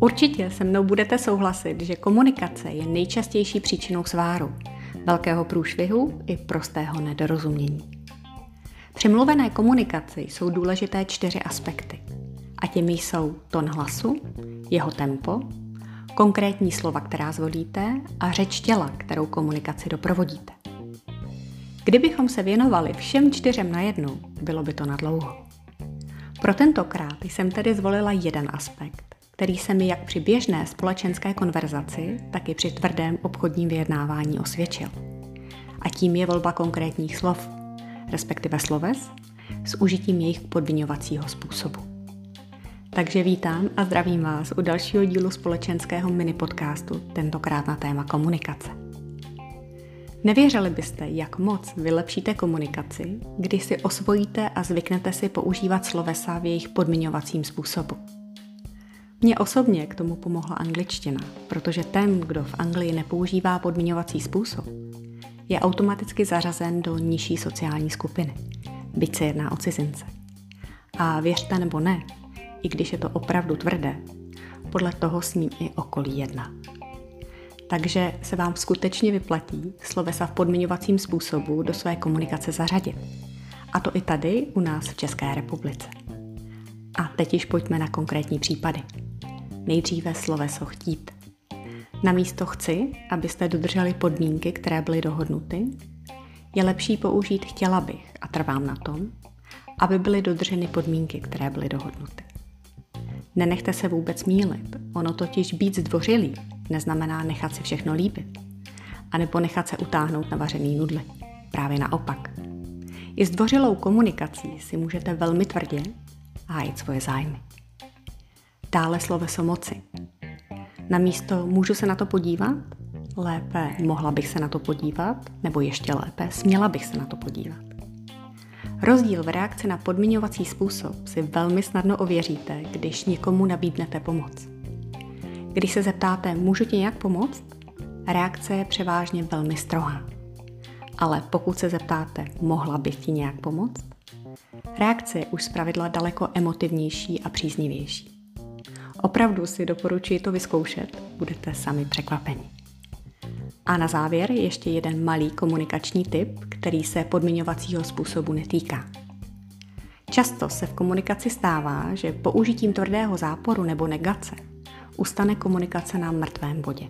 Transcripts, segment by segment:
Určitě se mnou budete souhlasit, že komunikace je nejčastější příčinou sváru, velkého průšvihu i prostého nedorozumění. Při mluvené komunikaci jsou důležité čtyři aspekty. A těmi jsou tón hlasu, jeho tempo, konkrétní slova, která zvolíte a řeč těla, kterou komunikaci doprovodíte. Kdybychom se věnovali všem čtyřem najednou, bylo by to na dlouho. Pro tentokrát jsem tedy zvolila jeden aspekt, který se mi jak při běžné společenské konverzaci, tak i při tvrdém obchodním vyjednávání osvědčil. A tím je volba konkrétních slov, respektive sloves, s užitím jejich podviňovacího způsobu. Takže vítám a zdravím vás u dalšího dílu společenského mini podcastu, tentokrát na téma komunikace. Nevěřili byste, jak moc vylepšíte komunikaci, když si osvojíte a zvyknete si používat slovesa v jejich podmiňovacím způsobu. Mně osobně k tomu pomohla angličtina, protože ten, kdo v Anglii nepoužívá podmiňovací způsob, je automaticky zařazen do nižší sociální skupiny, byť se jedná o cizince. A věřte nebo ne, i když je to opravdu tvrdé, podle toho s ním i okolí jedná. Takže se vám skutečně vyplatí slovesa v podmiňovacím způsobu do své komunikace zařadit. A to i tady u nás v České republice. A teď již pojďme na konkrétní případy. Nejdříve sloveso chtít. Na místo chci, abyste dodrželi podmínky, které byly dohodnuty, je lepší použít chtěla bych a trvám na tom, aby byly dodrženy podmínky, které byly dohodnuty. Nenechte se vůbec mílit, ono totiž být zdvořilý neznamená nechat si všechno líbit, anebo nechat se utáhnout na vařený nudle. Právě naopak. I zdvořilou komunikací si můžete velmi tvrdě hájit svoje zájmy. Dále sloveso moci. Na místo můžu se na to podívat? Lépe mohla bych se na to podívat? Nebo ještě lépe směla bych se na to podívat? Rozdíl v reakci na podmiňovací způsob si velmi snadno ověříte, když někomu nabídnete pomoc. Když se zeptáte, můžu ti nějak pomoct? Reakce je převážně velmi strohá. Ale pokud se zeptáte, mohla bych ti nějak pomoct? Reakce je už zpravidla daleko emotivnější a příznivější. Opravdu si doporučuji to vyzkoušet, budete sami překvapeni. A na závěr ještě jeden malý komunikační tip, který se podmiňovacího způsobu netýká. Často se v komunikaci stává, že použitím tvrdého záporu nebo negace ustane komunikace na mrtvém bodě.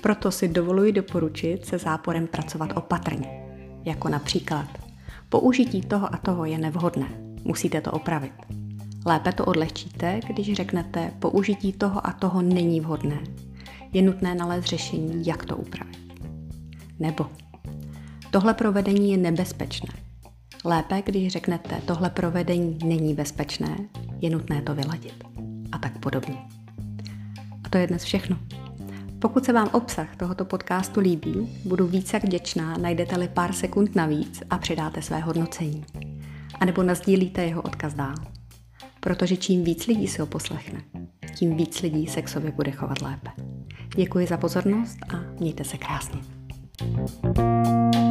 Proto si dovoluji doporučit se záporem pracovat opatrně, jako například použití toho a toho je nevhodné, musíte to opravit. Lépe to odlehčíte, když řeknete použití toho a toho není vhodné, je nutné nalézt řešení, jak to upravit. Nebo tohle provedení je nebezpečné. Lépe, když řeknete, tohle provedení není bezpečné, je nutné to vyladit. A tak podobně. A to je dnes všechno. Pokud se vám obsah tohoto podcastu líbí, budu více vděčná, najdete-li pár sekund navíc a přidáte své hodnocení. A nebo nazdílíte jeho odkaz dál. Protože čím víc lidí si ho poslechne, tím víc lidí se k sobě bude chovat lépe. Děkuji za pozornost a mějte se krásně. thank you